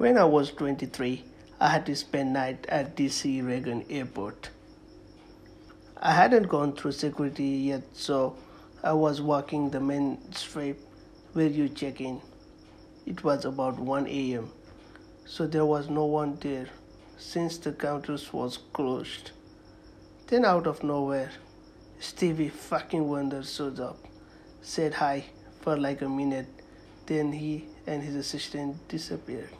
When I was 23, I had to spend night at DC Reagan Airport. I hadn't gone through security yet, so I was walking the main strip where you check in. It was about 1 a.m., so there was no one there since the counters was closed. Then out of nowhere, Stevie fucking Wonder showed up, said hi for like a minute, then he and his assistant disappeared.